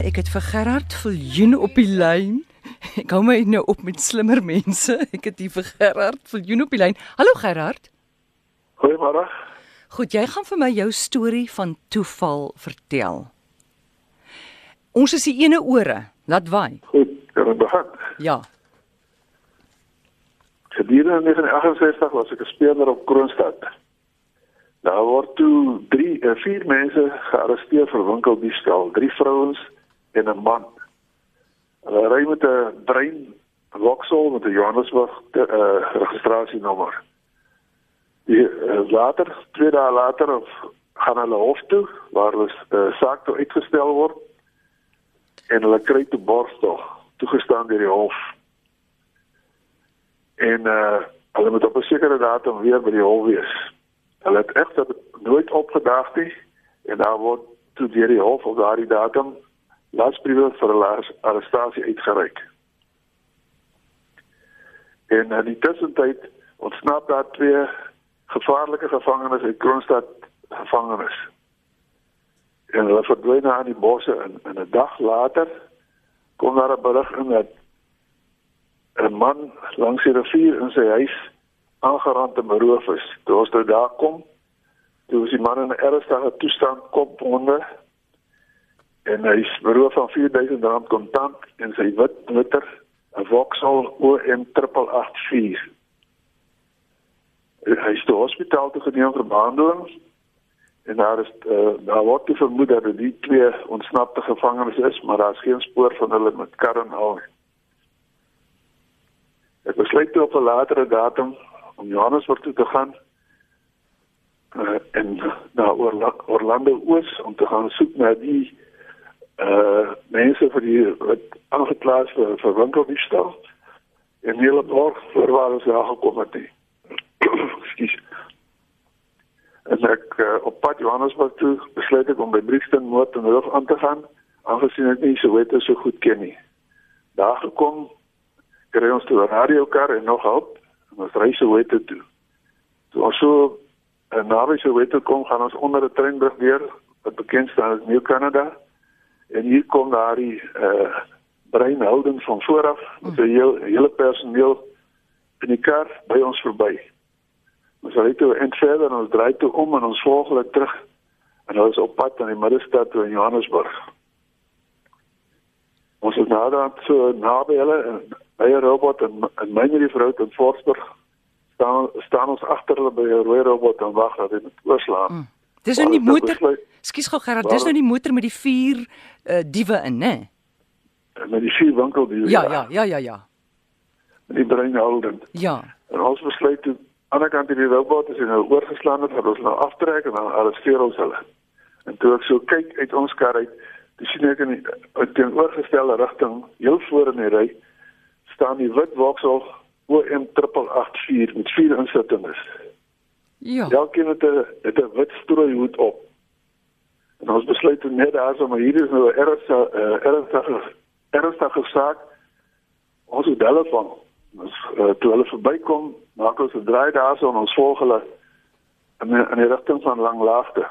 Ek het vir Gerard Viljoen op die lyn. Ek hou my nou op met slimmer mense. Ek het hier vir Gerard Viljoen op die lyn. Hallo Gerard. Goeiemôre. Goed, jy gaan vir my jou storie van toeval vertel. Ons is die ene ore. Laat waai. Goed, kan ek begin? Ja. Gedurende 1968 was ek 'n speler op Kroonstad. Daar word toe 3 4 mense gearresteer vir winkeldiefstal, 3 vrouens en 'n man. Hulle ry met 'n brein Vauxhall met 'n Johannesburg uh, registrasienommer. Die uh, later, twee dae later of gaan hulle hof toe waar hulle uh, saak toe uitgestel word en hulle kry toe borgtog toegestaan deur die hof. En uh hulle moet op 'n sekere datum weer by die hof wees. Hulle het egter nooit opgedaag nie en daar word toe deur die hof op daardie datum lasbriewe vir hulle arrestasie uitgereik. En in die tussentyd ontsnap daar twee gevaarlike gevangenes uit Kroonstad gevangenes. En hulle verdwyn na die bosse en, en 'n dag later kom daar 'n berig in dat 'n man langs die rivier in sy huis aangerand en beroof is. Toe ons nou daar kom, toe was die man in 'n ernstige toestand, kopwonde en hy is beroof van 4000 rand kontant en sy wit motor 'n Vauxhall OM 884 hy is toe hospitaal toe geneem vir behandeling en daar is uh, daar word vermoed dat die twee ontsnapte gevangenes is maar daar is geen spoor van hulle met kar en al ek besluit toe op 'n latere datum om Johannesburg toe te gaan uh, en na Orlando Oos om te gaan soek na die uh mense vir die wat aangekla is vir vir winkeldiefstal en hele borg voor waar ons daar gekom het. Skus. En ek uh, op pad Johannesburg toe besluit ek om by Brixton Moot en Hof aan te gaan, aangesien ek nie Soweto so goed ken nie. Daar gekom kry ons toe 'n radiokar en nog hulp en ons ry Soweto toe. Toe ons so en naby Soweto kom, gaan ons onder 'n treinbrug deur wat bekend staan as New Canada en hier kom daar die uh breinhouding van vooraf met sy hele, hele personeel in die kar by ons verby. Ons ry toe en verder en ons draai toe om en ons volg hulle terug en is op pad in die middestad in Johannesburg. Ons is nou daar so naby hulle by 'n robot en en myne die vrou in Forsberg staan staan ons agter hulle by 'n rooi robot en wag dat dit oorslaan. Mm. Dis nou die motor. Skus gou Gerard, dis nou die motor met die vier uh, diewe in, né? Met die vier winkeldiewe. Ja, ja, ja, ja, ja. Met die breinhouding. Ja. En ons besluit toe aan die kant hierdie robot is nou oorgeslaan het, dat ons nou aftrek en dan arresteer ons hulle. En toe ek so kyk uit ons kar uit, dis sien ek in die teenoorgestelde rigting, heel voor in die ry, staan die wit Vauxhall OM 884 met vier insittendes. Ja. Elkeen het 'n het 'n wit strooihoed op. En ons besluit net daar so maar hier is nou 'n ernstige uh, ernstige ernstige saak. Ons het hulle van ons uh, toe hulle verbykom, maak ons 'n draai daar so en ons volg hulle in in die rigting van Langlaagte.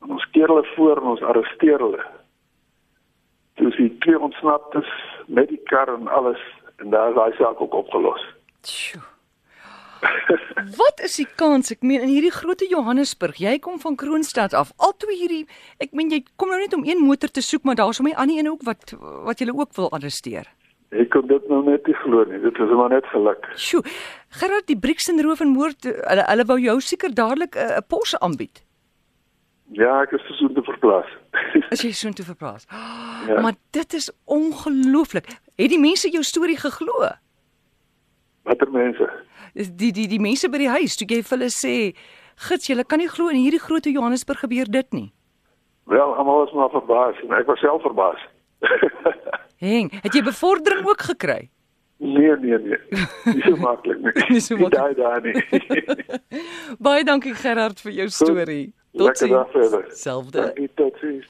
En ons keer hulle voor en ons arresteer hulle. Toe sien twee ontsnaptes met die kar en alles en daar is daai saak ook opgelos. Tjoe. Wat is die kans? Ek meen in hierdie groot Johannesburg, jy kom van Kroonstad af. Altoe hierdie, ek meen jy kom nou net om een motor te soek, maar daar's hom 'n ander een ook wat wat jy ook wil arresteer. Ek kon dit nou net nie glo nie. Dit is maar net geluk. Sjoe. Gerard, die Brixton roof en moord, hulle hulle wou jou seker dadelik 'n uh, pos aanbied. Ja, ek is so te verplaas. As jy so te verplaas. Oh, ja. Maar dit is ongelooflik. Het die mense jou storie geglo? Watter mense? Die die die mense by die huis toe jy vir hulle sê gits julle kan nie glo in hierdie groot Johannesburg gebeur dit nie. Wel almal was maar verbaas en ek was self verbaas. Heng het jy bevordering ook gekry? Nee nee nee. Nie so maklik nie. Nie so maklik. daai daar nie. Baie dankie Gerard vir jou storie. Tot sien Selfde. Tot sien